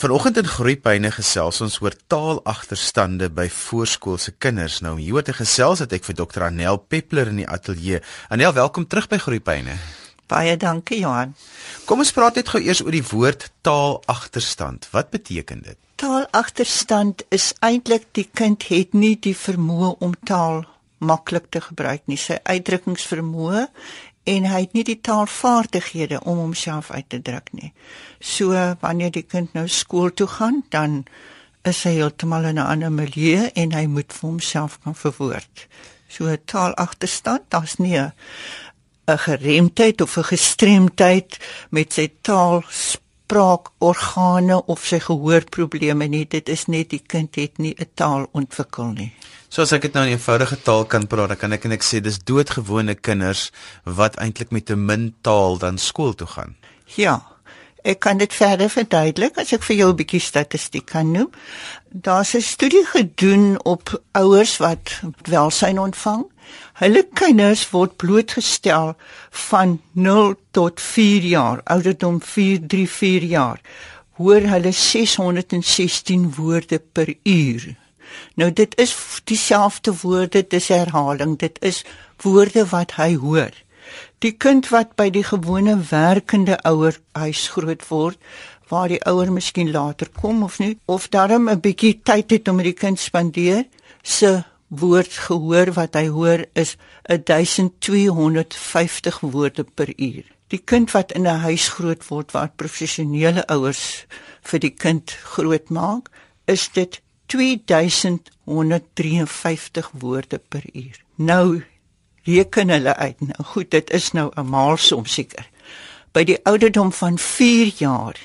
Vanoggend in Groepyne gesels ons oor taalagterstande by voorskoolse kinders. Nou hier te gesels het ek vir Dr. Anel Peppler in die ateljee. Anel, welkom terug by Groepyne. Baie dankie, Johan. Kom ons praat net gou eers oor die woord taalagterstand. Wat beteken dit? Taalagterstand is eintlik die kind het nie die vermoë om taal maklik te gebruik nie. Sy uitdrukkingsvermoë en hy het nie die taalvaardighede om homself uit te druk nie. So wanneer die kind nou skool toe gaan, dan is hy heeltemal in 'n ander milieu en hy moet vir homself kan verwoord. So taalagterstand, daar's nie 'n geremdheid of 'n gestremdheid met sy taal spraakorgane of sy gehoorprobleme nie. Dit is net die kind het nie 'n taal ontwikkel nie. So as ek dit nou in eenvoudige taal kan praat, dan kan ek en ek sê dis doodgewone kinders wat eintlik met 'n min taal dan skool toe gaan. Ja. Ek kan dit verder verduidelik as ek vir jou 'n bietjie statistiek kan noem. Daar's 'n studie gedoen op ouers wat welsyn ontvang. Hulle kinders word blootgestel van 0 tot 4 jaar, ouderdom 4, 3, 4 jaar. Hoor hulle 616 woorde per uur. Nou dit is dieselfde woorde, dis herhaling, dit is woorde wat hy hoor. Die kind wat by die gewone werkende ouer huis groot word, waar die ouer miskien later kom of nie, of darm 'n bietjie tyd het om met die kind spandeer, se woord gehoor wat hy hoor is 1250 woorde per uur. Die kind wat in 'n huis groot word waar professionele ouers vir die kind grootmaak, is dit 2153 woorde per uur. Nou reken hulle uit. Nou goed, dit is nou 'n maalsom seker. By die ouderdom van 4 jaar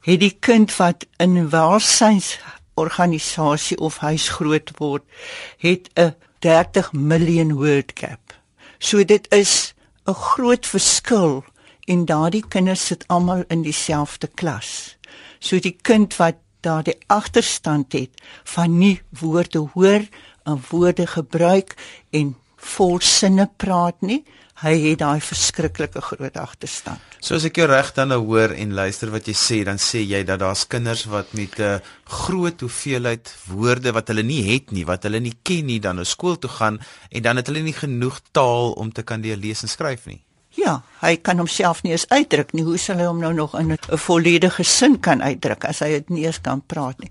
het die kind wat in welsynsorganisasie of huis groot word, het 'n 30 miljoen word gap. So dit is 'n groot verskil en daardie kinders sit almal in dieselfde klas. So die kind wat daardie agterstand het van nie woorde hoor en woorde gebruik en volsinne praat nie hy het daai verskriklike groot agterstand. So as ek jou reg dan nou hoor en luister wat jy sê, dan sê jy dat daar's kinders wat met 'n groot hoeveelheid woorde wat hulle nie het nie, wat hulle nie ken nie, dan na skool toe gaan en dan het hulle nie genoeg taal om te kan lees en skryf nie. Ja, hy kan homself nie eens uitdruk nie. Hoe sal hy hom nou nog in 'n volledige sin kan uitdruk as hy dit nie eens kan praat nie?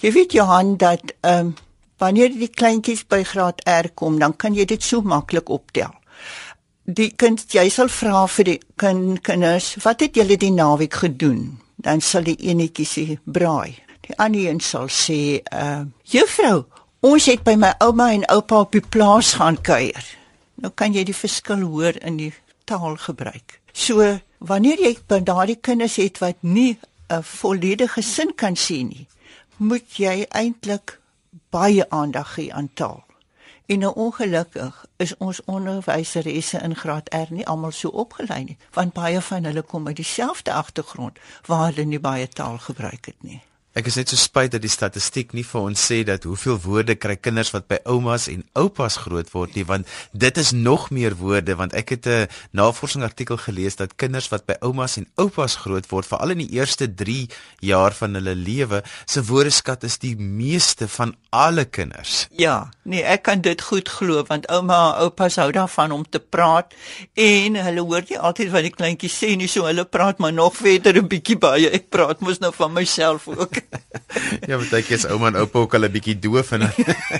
Jy weet Johan dat ehm um, wanneer die kleintjies by graad R kom, dan kan jy dit so maklik optel. Die kind jy sal vra vir die kind kinders, "Wat het julle die naweek gedoen?" Dan sal die enetjie sê, "Braai." Die ander een sal sê, "Ehm, uh, juffrou, ons het by my ouma en oupa op die plaas gaan kuier." Nou kan jy die verskil hoor in die taal gebruik. So wanneer jy by daardie kinders het wat nie 'n volledige sin kan sien nie, moet jy eintlik baie aandag gee aan taal. En nou ongelukkig is ons onderwyseresse in graad R nie almal so opgelei nie, want baie van hulle kom uit dieselfde agtergrond waar hulle nie baie taal gebruik het nie. Ek is net so spyt dat die statistiek nie vir ons sê dat hoeveel woorde kry kinders wat by oumas en oupas groot word nie want dit is nog meer woorde want ek het 'n navorsingsartikel gelees dat kinders wat by oumas en oupas groot word veral in die eerste 3 jaar van hulle lewe se woordeskat is die meeste van alle kinders. Ja, nee, ek kan dit goed glo want ouma en oupa hou daarvan om te praat en hulle hoor nie altyd wat die kleintjies sê nie so hulle praat maar nog verder 'n bietjie baie. Ek praat mos nou van myself ook. ja, want ek is ouma en oupa ook al 'n bietjie doof en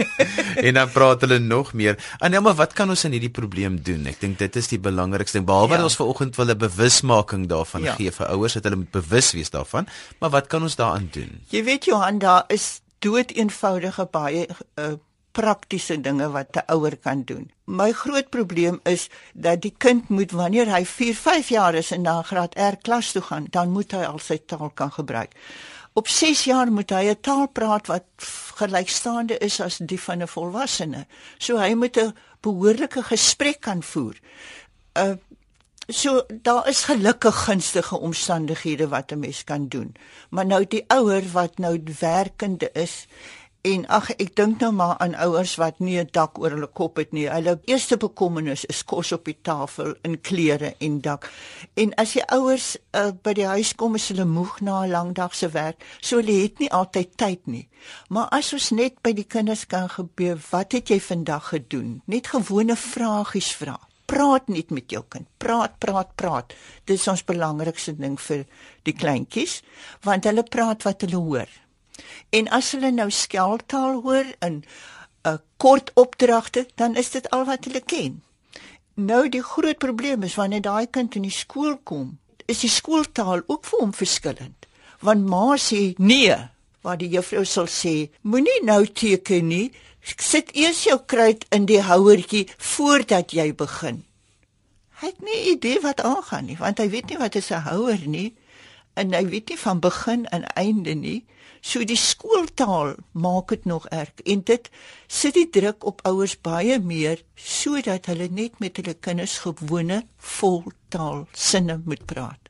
en dan praat hulle nog meer. En nou maar wat kan ons aan hierdie probleem doen? Ek dink dit is die belangrikste ding. Behalwe ja. ons vanoggend wil 'n bewusmaking daarvan ja. gee vir ouers dat hulle moet bewus wees daarvan, maar wat kan ons daaraan doen? Jy weet Johan, daar is dood eenvoudige baie uh, praktiese dinge wat 'n ouer kan doen. My groot probleem is dat die kind moet wanneer hy 4, 5 jaar is en na graad R klas toe gaan, dan moet hy al sy taal kan gebruik. Op 6 jaar moet hy 'n taal praat wat gelykstaande is as die van 'n volwassene. So hy moet 'n behoorlike gesprek kan voer. Uh so daar is gelukkig gunstige omstandighede wat 'n mens kan doen. Maar nou die ouer wat nou werkende is En ag ek dink nou maar aan ouers wat nie 'n dak oor hulle kop het nie. Hulle eerste bekommernis is kos op die tafel, in klere en dak. En as die ouers uh, by die huis kom is hulle moeg na 'n lang dag se werk, so hulle het nie altyd tyd nie. Maar as ons net by die kinders kan gebeur, wat het jy vandag gedoen? Net gewone vragies vra. Praat net met jou kind. Praat, praat, praat. Dit is ons belangrikste ding vir die kleintjies, want hulle praat wat hulle hoor. En as hulle nou skeltaal hoor in 'n uh, kort opdragte, dan is dit al wat hulle ken. Nou die groot probleem is wanneer daai kind in die skool kom, is die skooltaal ook vir hom verskillend. Want ma sê nee, waar die juffrou sal sê, moenie nou teken nie, sit eers jou kruit in die houertjie voordat jy begin. Hy het nie idee wat aangaan nie, want hy weet nie wat 'n houer nie en hy weet nie van begin en einde nie. So die skooltaal maak dit nog erg en dit sit die druk op ouers baie meer sodat hulle net met hulle kinders gewone voltaal sinne moet praat.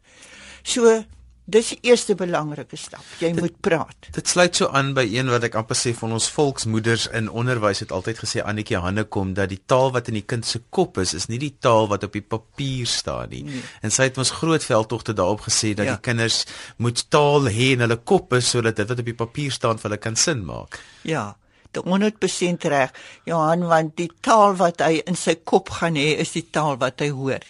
So Dis die eerste belangrike stap. Jy dit, moet praat. Dit sluit so aan by een wat ek amper sê van ons volksmoeders in onderwys het altyd gesê Annetjie Hanne kom dat die taal wat in die kind se kop is, is nie die taal wat op die papier staan nie. Nee. En sy het ons groot veldtogte daarop gesê dat ja. die kinders moet taal hê in hulle koppe sodat dit wat op die papier staan vir hulle kan sin maak. Ja. Dit 100% reg. Johan, want die taal wat hy in sy kop gaan hê, is die taal wat hy hoor.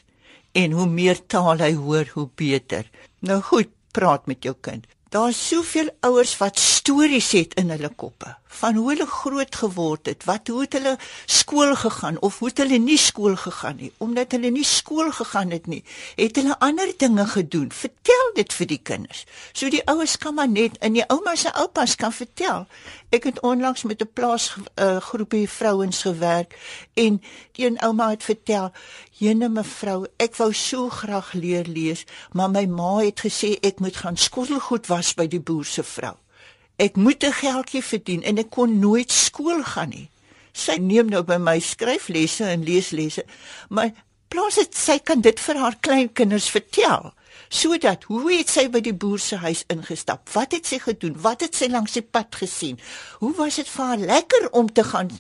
En hoe meer taal hy hoor, hoe beter. Nou goed, praat met jou kind. Daar's soveel ouers wat stories het in hulle koppe van hoe hulle groot geword het, wat hoe het hulle skool gegaan of hoe het hulle nie skool gegaan nie, omdat hulle nie skool gegaan het nie, het hulle ander dinge gedoen. Vertel dit vir die kinders. So die ouers kan maar net in die oumas en oupas kan vertel. Ek het onlangs met 'n plaas uh, groepie vrouens gewerk en een ouma het vertel, "Jene mevrou, ek wou so graag leer lees, maar my ma het gesê ek moet gaan skottelgoed was by die boer se vrou." Ek moet 'n geldjie verdien en ek kon nooit skool gaan nie. Sy neem nou by my skryflesse en leeslesse, maar plaas dit sy kan dit vir haar kleinkinders vertel sodat hoe het sy by die boer se huis ingestap? Wat het sy gedoen? Wat het sy langs die pad gesien? Hoe was dit vir haar lekker om te gaan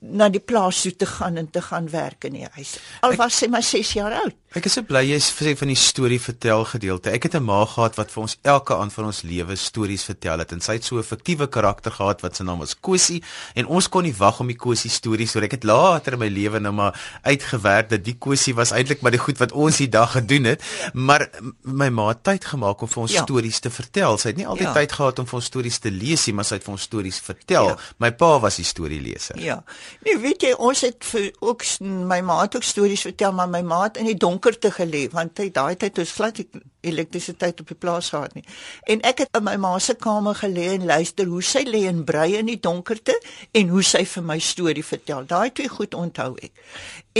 na die plaas toe te gaan en te gaan werk in die huis? Al was sy maar 6 jaar oud. Ek is so bly jy sê van die storie vertel gedeelte. Ek het 'n ma gehad wat vir ons elke aand van ons lewe stories vertel het en sy het so 'n fiktiewe karakter gehad wat se naam was Kosie en ons kon nie wag om die Kosie stories hoor. Ek het later in my lewe nou maar uitgewerk dat die Kosie was eintlik maar die goed wat ons die dag gedoen het, maar my ma het tyd gemaak om vir ons ja. stories te vertel. Sy het nie altyd ja. tyd gehad om vir ons stories te lees nie, maar sy het vir ons stories vertel. Ja. My pa was die storieleser. Ja. Nee, weet jy, ons het vir ook my ma het ook stories vertel, maar my ma het in die donkerte gelê want hy daai tyd het glad elektrisiteit op die plaas gehad nie. En ek het in my ma se kamer gelê en luister hoe sy lê en brei in die donkerte en hoe sy vir my storie vertel. Daai twee goed onthou ek.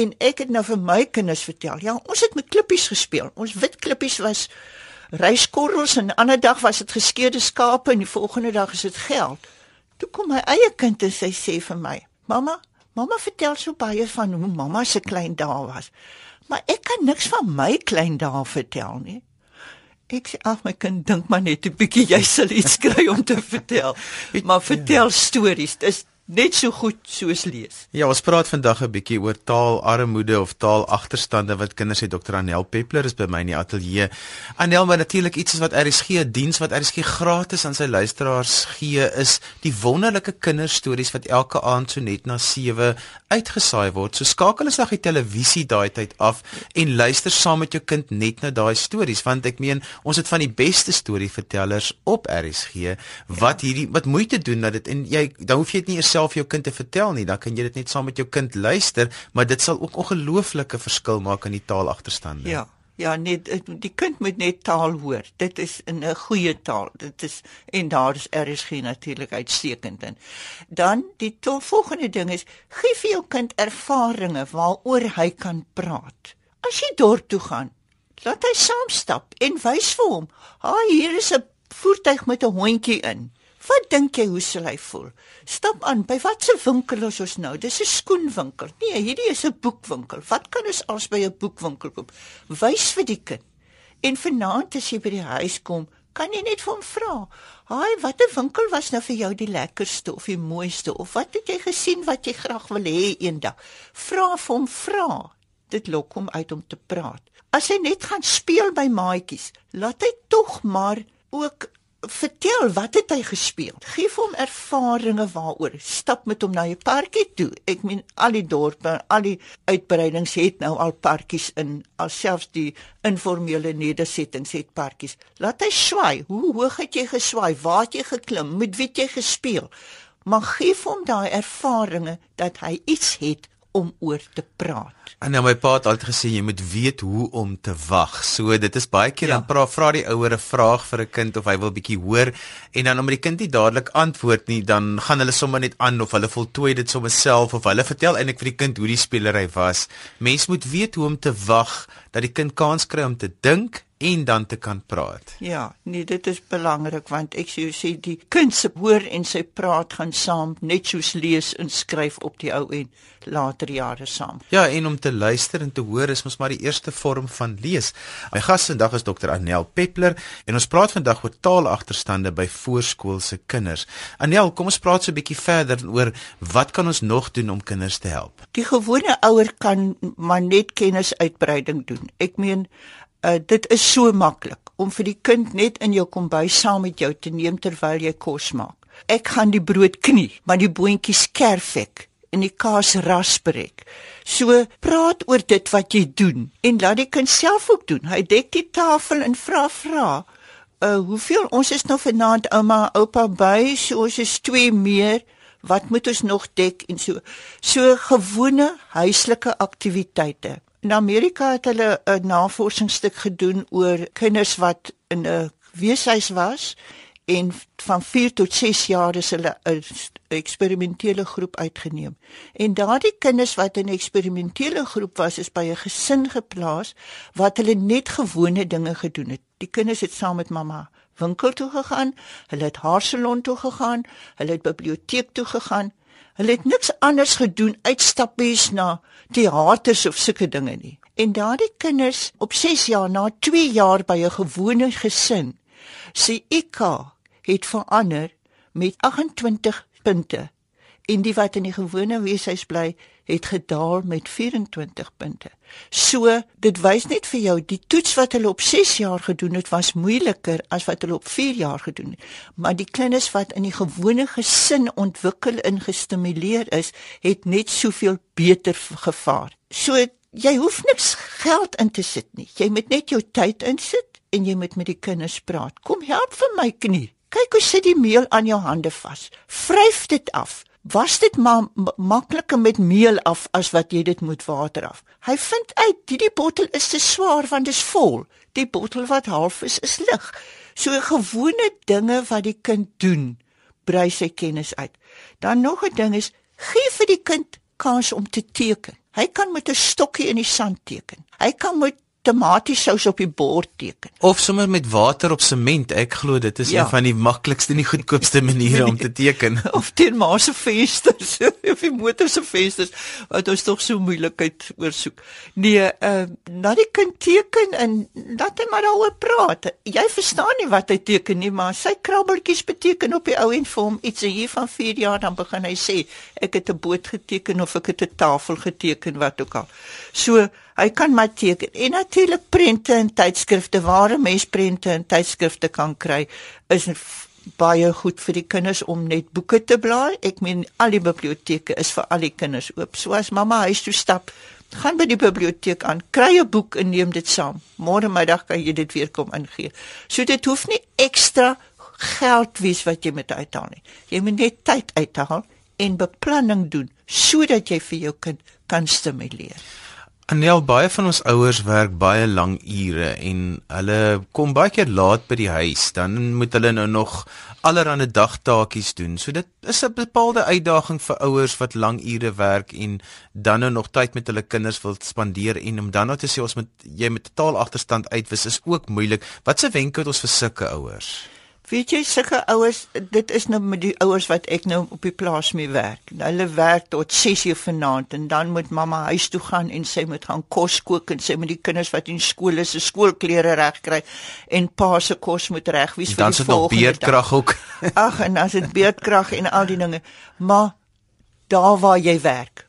En ek het nou vir my kinders vertel. Ja, ons het met klippies gespeel. Ons wit klippies was ryskorrels en 'n ander dag was dit geskeurde skape en die volgende dag is dit geld. Toe kom my eie kind en sy sê vir my: "Mamma, mamma vertel so baie van hoe mamma se klein dae was." Maar ek kan niks van my klein dae vertel nie. Ek sê ag my kind dink maar net 'n bietjie jy sal iets kry om te vertel. Maar vertel stories. Dis net so goed soos lees. Ja, ons praat vandag 'n bietjie oor taalarmoede of taalagterstande wat kinders het. Dr. Anel Peppler is by my in die ateljee. Anel, maar natuurlik iets wat RSG diens wat RSG gratis aan sy luisteraars gee is die wonderlike kinderstories wat elke aand so net na 7 uitgesaai word. So skakel as jy die televisie daai tyd af en luister saam met jou kind net na daai stories want ek meen ons het van die beste storievertellers op RSG wat hierdie wat moeite doen dat dit en jy dan hoef jy dit nie eers self jou kind te vertel nie, dan kan jy dit net saam met jou kind luister, maar dit sal ook ongelooflike verskil maak in die taalagterstande. Ja. Ja, net die kind moet net taal hoor. Dit is 'n goeie taal. Dit is en daar is RSG natuurlik uitstekend in. Dan die volgende ding is gee vir jou kind ervarings waaroor hy kan praat. As jy dorp toe gaan, laat hy saam stap en wys vir hom, "Ha, hier is 'n voertuig met 'n hondjie in." Wat dink jy hoe sal hy voel? Stap aan. By watter winkel is ons nou? Dis 'n skoenwinkel. Nee, hierdie is 'n boekwinkel. Wat kan ons als by 'n boekwinkel koop? Wys vir die kind. En vanaand as jy by die huis kom, kan jy net vir hom vra. "Haai, watter winkel was nou vir jou die lekkerste of die mooiste of wat het jy gesien wat jy graag wil hê eendag?" Vra vir hom vra. Dit lok hom uit om te praat. As hy net gaan speel by maatjies, laat hy tog maar ook vertel wat het hy gespeel? Geef hom ervarings waaroor. Stap met hom na 'n parkie toe. Ek meen al die dorpe, al die uitbreidings het nou al parkies in, alselfs die informele nedersettings het parkies. Laat hy swaai. Hoe hoog het jy geswaai? Waar het jy geklim? Met wie het jy gespeel? Maar geef hom daai ervarings dat hy iets het om oor te praat. En nou my pa het altyd gesê jy moet weet hoe om te wag. So dit is baie keer ja. dan vra vra die ouer 'n vraag vir 'n kind of hy wil bietjie hoor en dan omdat die kind nie dadelik antwoord nie, dan gaan hulle sommer net aan of hulle voltooi dit sommer self of hulle vertel eintlik vir die kind hoe die spelery was. Mens moet weet hoe om te wag dat die kind kans kry om te dink en dan te kan praat. Ja, nee, dit is belangrik want ek sê jy sê die kind se hoor en sy praat gaan saam net soos lees en skryf op die ou en later jare saam. Ja, en om te luister en te hoor is mos maar die eerste vorm van lees. My gas vandag is Dr. Anel Peppler en ons praat vandag oor taalagterstande by voorskoolse kinders. Anel, kom ons praat so 'n bietjie verder oor wat kan ons nog doen om kinders te help? Die gewone ouer kan maar net kennisuitbreiding doen. Ek meen Uh, dit is so maklik om vir die kind net in jou kombuis saam met jou te neem terwyl jy kos maak. Ek gaan die brood knie, maar die boontjies skerf ek en die kaas rasper ek. So praat oor dit wat jy doen en laat die kind self ook doen. Hy dek die tafel en vra vra. Uh hoeveel ons is nou vanaand ouma oupa by, so ons is twee meer. Wat moet ons nog dek en so. So gewone huislike aktiwiteite. In Amerika het hulle 'n navorsingsstuk gedoen oor kinders wat in 'n weeshuis was en van 4 tot 6 jaar is hulle 'n eksperimentele groep uitgeneem. En daardie kinders wat in 'n eksperimentele groep was, is by 'n gesin geplaas wat hulle net gewone dinge gedoen het. Die kinders het saam met mamma winkel toe gegaan, hulle het haarsalon toe gegaan, hulle het biblioteek toe gegaan. Hulle het niks anders gedoen uitstappies na teaters of sulke dinge nie. En daardie kinders op 6 jaar na 2 jaar by 'n gewone gesin, sê IQ het verander met 28 punte. En die wat in die gewone weeshuis bly, het gedaal met 24 punte. So, dit wys net vir jou die toets wat hulle op 6 jaar gedoen het was moeiliker as wat hulle op 4 jaar gedoen het. Maar die kinders wat in die gewone gesin ontwikkel en gestimuleer is, het net soveel beter gevaar. So, jy hoef niks geld in te sit nie. Jy moet net jou tyd insit en jy moet met die kinders praat. Kom help vir my knie. Kyk hoe sit die meel aan jou hande vas. Vryf dit af was dit maar makliker met meel af as wat jy dit moet water af. Hy vind uit hierdie bottel is te swaar want dit is vol. Die bottel wat half is is lig. So gewone dinge wat die kind doen, brei sy kennis uit. Dan nog 'n ding is gee vir die kind kans om te teken. Hy kan met 'n stokkie in die sand teken. Hy kan met tomatiesous op die bord teken. Of sommer met water op sement. Ek glo dit is ja. een van die maklikste en die goedkoopste maniere om te teken. of teen ma se vensters of die motor se vensters wat ons tog so moeilikheid oorsoek. Nee, uh laat die kind teken en laat hy maar daaroor praat. Jy verstaan nie wat hy teken nie, maar sy krabbeltjies beteken op die ou en vir hom iets en hier van 4 jaar dan begin hy sê ek het 'n boot geteken of ek het 'n tafel geteken wat ook al. So hy kan maar teken en natuurlik prente en tydskrifte waar 'n mens prente en tydskrifte kan kry is baie goed vir die kinders om net boeke te blaai. Ek meen al die biblioteke is vir al die kinders oop. So as mamma huis toe stap, gaan by die biblioteek aan, kry 'n boek en neem dit saam. Môre middag kan jy dit weer kom ingee. So dit hoef nie ekstra geld wees wat jy moet uithaal nie. Jy moet net tyd uithaal en beplanning doen sodat jy vir jou kind kan stimuleer. Anel baie van ons ouers werk baie lang ure en hulle kom baie keer laat by die huis. Dan moet hulle nou nog allerlei dagtaakies doen. So dit is 'n bepaalde uitdaging vir ouers wat lang ure werk en dan nou nog tyd met hulle kinders wil spandeer en om dan nou te sê ons moet jy met totaal agterstand uitwis is ook moeilik. Wat se wenke het ons vir sulke ouers? Weet jy sulke ouers, dit is nou met die ouers wat ek nou op die plaas mee werk. Hulle werk tot 6:00 vanaand en dan moet mamma huis toe gaan en sy moet gaan kos kook en sy moet die kinders wat in skool is se skoolklere regkry en pa se kos moet reg wees vir die volgende. Dan sit nog beerdkrag ook. Ag en as dit beerdkrag en al die dinge, maar daar waar jy werk,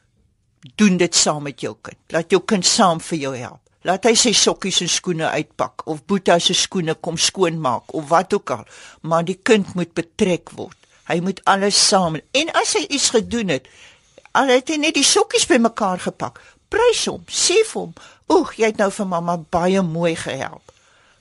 doen dit saam met jou kind. Laat jou kind saam vir jou help. Laat hy sy sokkies en skoene uitpak of Boeta se skoene kom skoonmaak of wat ook al, maar die kind moet betrek word. Hy moet alles saam. En as hy iets gedoen het, al het hy net die sokkies bymekaar gepak, prys hom, sê vir hom, "Oeg, jy het nou vir mamma baie mooi gehelp."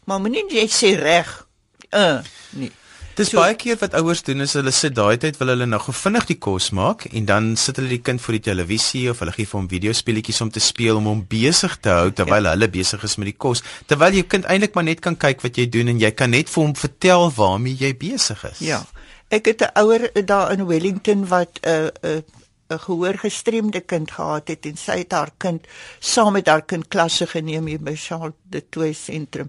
Maar moenie net sê reg. Uh, nee. Dis so, baie keer wat ouers doen is hulle sit daai tyd wil hulle nou gou vinnig die kos maak en dan sit hulle die kind voor die televisie of hulle gee vir hom videospeletjies om te speel om hom besig te hou terwyl ja. hulle besig is met die kos. Terwyl jou kind eintlik maar net kan kyk wat jy doen en jy kan net vir hom vertel waarmee jy besig is. Ja. Ek het 'n ouer daar in Wellington wat 'n uh, 'n uh, 'n gehoor gestremde kind gehad het en sy het haar kind saam met haar kind klasse geneem hier by Charles de Toey sentrum.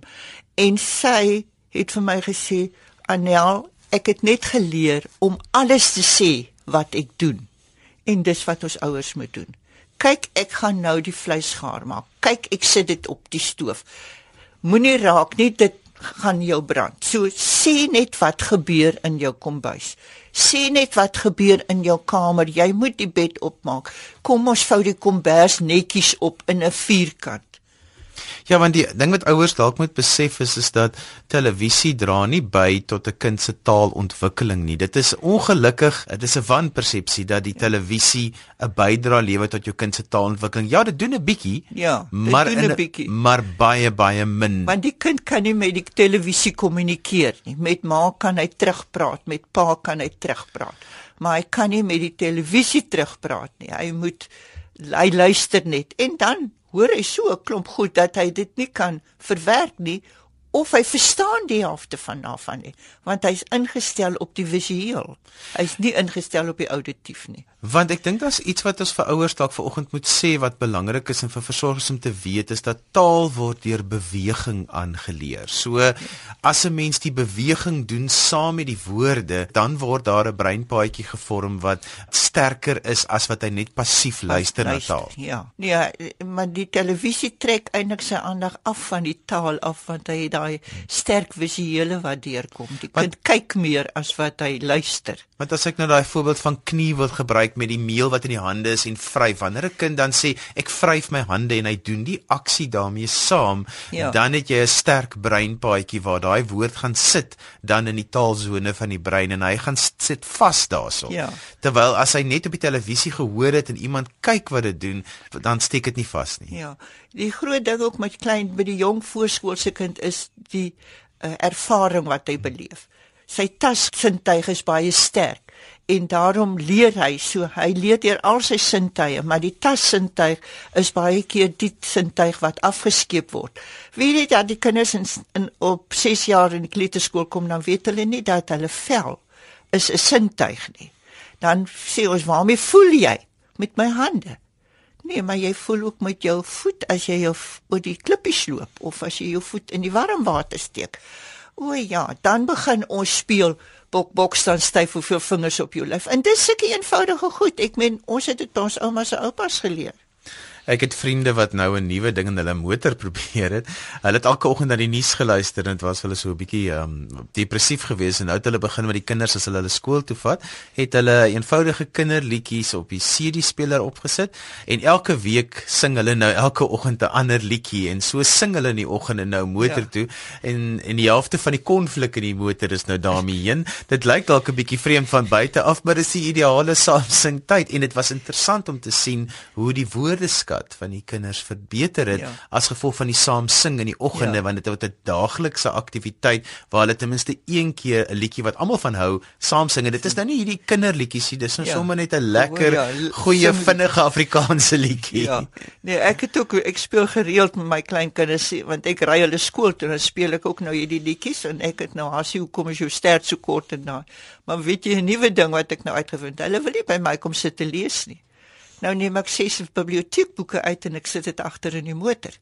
En sy het vir my gesê Anel, ek het net geleer om alles te sê wat ek doen. En dis wat ons ouers moet doen. Kyk, ek gaan nou die vleis gaar maak. Kyk, ek sit dit op die stoof. Moenie raak nie, dit gaan jou brand. So sê net wat gebeur in jou kombuis. Sê net wat gebeur in jou kamer. Jy moet die bed opmaak. Kom ons vou die kombers netjies op in 'n vierkant. Ja, want die ding wat ouers dalk moet besef is is dat televisie dra nie by tot 'n kind se taalontwikkeling nie. Dit is ongelukkig, dit is 'n wanpersepsie dat die televisie 'n bydra lewer tot jou kind se taalontwikkeling. Ja, dit doen 'n bietjie. Ja, maar doen 'n bietjie. Maar baie baie min. Want die kind kan nie met die televisie kommunikeer nie. Met ma kan hy terugpraat, met pa kan hy terugpraat. Maar hy kan nie met die televisie terugpraat nie. Hy moet hy luister net en dan hoor hy so 'n klomp goed dat hy dit nie kan verwerk nie of hy verstaan die helfte van daarvan nie want hy's ingestel op die visueel. Hy's nie ingestel op die auditief nie. Want ek dink daar's iets wat ons vir ouers dalk vanoggend moet sê wat belangrik is en vir versorgers om te weet is dat taal word deur beweging aangeleer. So as 'n mens die beweging doen saam met die woorde dan word daar 'n breinpaadjie gevorm wat sterker is as wat hy net passief luister na taal. ja. Nee maar die televisie trek eintlik sy aandag af van die taal af want hy het daai sterk visuele wat deurkom. Die kind wat, kyk meer as wat hy luister. Want as ek nou daai voorbeeld van knie wil gebruik met die meel wat in die hande is en vryf, wanneer 'n kind dan sê ek vryf my hande en hy doen die aksie daarmee saam, ja. dan het jy 'n sterk breinpaadjie waar daai woord gaan sit dan in die taalsone van die brein en hy gaan sit vas daarso. Ja. Terwyl as hy net op die televisie gehoor het en iemand kyk wat dit doen, dan steek dit nie vas nie. Ja. Die groot ding ook met klein by die jong voorskoolse kind is die uh, ervaring wat hy beleef. Sy tassintuig is baie sterk en daarom leer hy so hy leer deur al sy sintuie maar die tassintuig is baie keer die sintuig wat afgeskeep word. Wie weet dat die kinders in, in op 6 jaar in die kleuterskool kom dan weet hulle nie dat hulle vel is 'n sintuig nie. Dan sê ons waarmee voel jy met my hande? Nee, maar jy voel ook met jou voet as jy jou oor die klippies loop of as jy jou voet in die warm water steek. O ja, dan begin ons speel bok bok staan styf hoeveel vingers op jou lyf. En dis sulke eenvoudige goed. Ek meen ons het dit by ons oumas en oupas geleer. Ek het vriende wat nou 'n nuwe ding in hulle motor probeer het. Hulle het elke oggend na die nuus geluister en dit was hulle so 'n bietjie um, depressief geweest en nou het hulle begin met die kinders as hulle hulle skool toe vat, het hulle eenvoudige kinderliedjies op die CD-speler opgesit en elke week sing hulle nou elke oggend 'n ander liedjie en so sing hulle in die oggende nou motor ja. toe en en die helfte van die konflik in die motor is nou daarmee heen. Dit lyk dalk 'n bietjie vreemd van buite af, maar dit is die ideale saamsing tyd en dit was interessant om te sien hoe die woorde skat van die kinders verbeter het ja. as gevolg van die saam sing in die oggende ja. want dit was 'n daaglikse aktiwiteit waar hulle ten minste een keer 'n liedjie wat almal van hou saam sing en dit is nou nie hierdie kinderliedjies nie dis nou ja. sommer net 'n lekker ja, goeie vinnige Afrikaanse liedjie ja. nee ek het ook ek speel gereeld met my klein kinders want ek ry hulle skool toe en dan speel ek ook nou hierdie liedjies en ek het nou hasie hoekom is jou stert so kort en daai maar weet jy 'n nuwe ding wat ek nou uitgevind hulle wil nie by my kom sit te lees nie Nou neem ek ses biblioteekboeke uit en ek sit dit agter in die motor.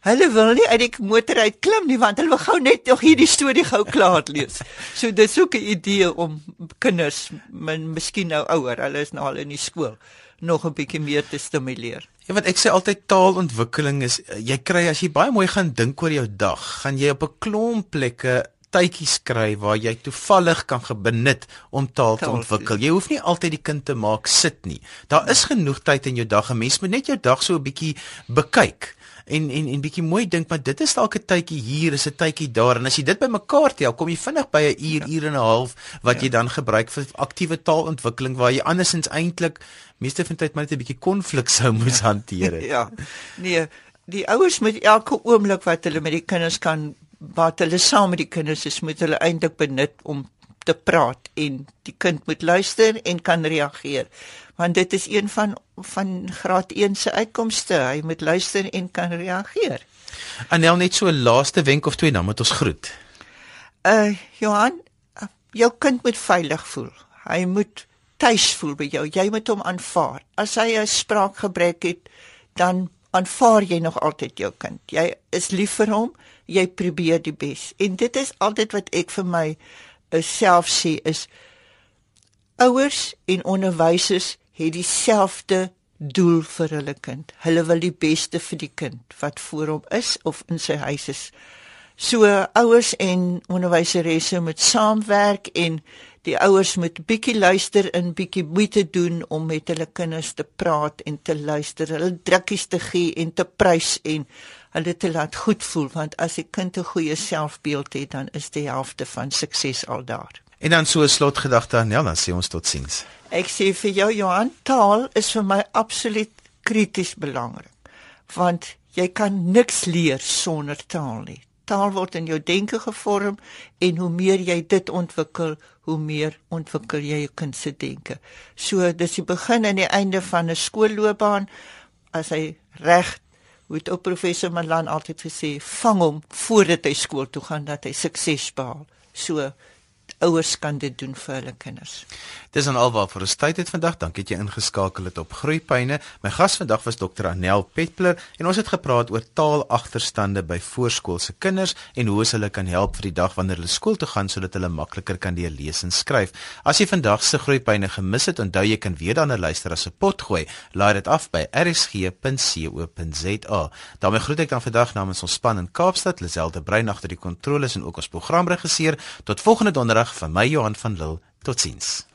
Hulle wil nie uit die motor uit klim nie want hulle wil gou net nog hierdie storie gou klaar lees. So dis ook 'n idee om kinders, min miskien nou ouer, hulle is nou al in die skool, nog 'n bietjie meer te stimuleer. Ja, wat ek sê altyd taalontwikkeling is jy kry as jy baie mooi gaan dink oor jou dag, gaan jy op 'n klomp plekke tydjies kry waar jy toevallig kan benut om taal te ontwikkel. Jy hoef nie altyd die kind te maak sit nie. Daar is genoeg tyd in jou dag. 'n Mens moet net jou dag so 'n bietjie bekyk en en en bietjie mooi dink maar dit is dalk 'n tydjie hier is 'n tydjie daar en as jy dit bymekaar tel kom jy vinnig by 'n uur ja. uur en 'n half wat ja. jy dan gebruik vir aktiewe taalontwikkeling waar jy andersins eintlik meeste van tyd maar net 'n bietjie konflik sou moet hanteer. ja. Nee, die ouers moet elke oomblik wat hulle met die kinders kan wat hulle saam met die kinders is moet hulle eintlik benut om te praat en die kind moet luister en kan reageer. Want dit is een van van graad 1 se uitkomste. Hy moet luister en kan reageer. Anel net so 'n laaste wenk of twee dan moet ons groet. Uh Johan jou kind moet veilig voel. Hy moet tuis voel by jou. Jy moet hom aanvaar. As hy 'n spraakgebrek het dan aanvaar jy nog altyd jou kind. Jy is lief vir hom jy probeer die bes en dit is altyd wat ek vir my self sê is ouers en onderwysers het dieselfde doel vir hulle kind. Hulle wil die beste vir die kind wat voor hom is of in sy huis is. So ouers en onderwyseresse moet saamwerk en die ouers moet bietjie luister en bietjie moeite doen om met hulle kinders te praat en te luister, hulle drukkies te gee en te prys en hulle te laat goed voel want as 'n kind 'n goeie selfbeeld het dan is die helfte van sukses al daar. En dan so 'n slotgedagte aan Nel, dan sê ons totsiens. Ek sê vir jou Johan, taal is vir my absoluut krities belangrik. Want jy kan niks leer sonder taal nie. Taal word in jou denke gevorm en hoe meer jy dit ontwikkel, hoe meer ontwikkel jy jou kind se denke. So dis die begin en die einde van 'n skoolloopbaan as hy reg hoe het ook professor Malan altyd gesê, vang hom voordat hy skool toe gaan dat hy sukses behaal. So ouers kan dit doen vir hulle kinders. Dis dan alwaar vir ons tyd het vandag. Dankie dat jy ingeskakel het op Groeipyne. My gas vandag was Dr. Anel Peppler en ons het gepraat oor taalagterstande by voorskoolse kinders en hoe ons hulle kan help vir die dag wanneer hulle skool toe gaan sodat hulle makliker kan leer lees en skryf. As jy vandag se Groeipyne gemis het, onthou jy kan weer daarna luister as 'n pot gooi. Laai dit af by rsg.co.za. daarmee groet ek dan vandag namens ons span in Kaapstad, Liselde Brein agter die kontroles en ook ons programregisseur. Tot volgende donderdag van my Johan van Lille. Totsiens.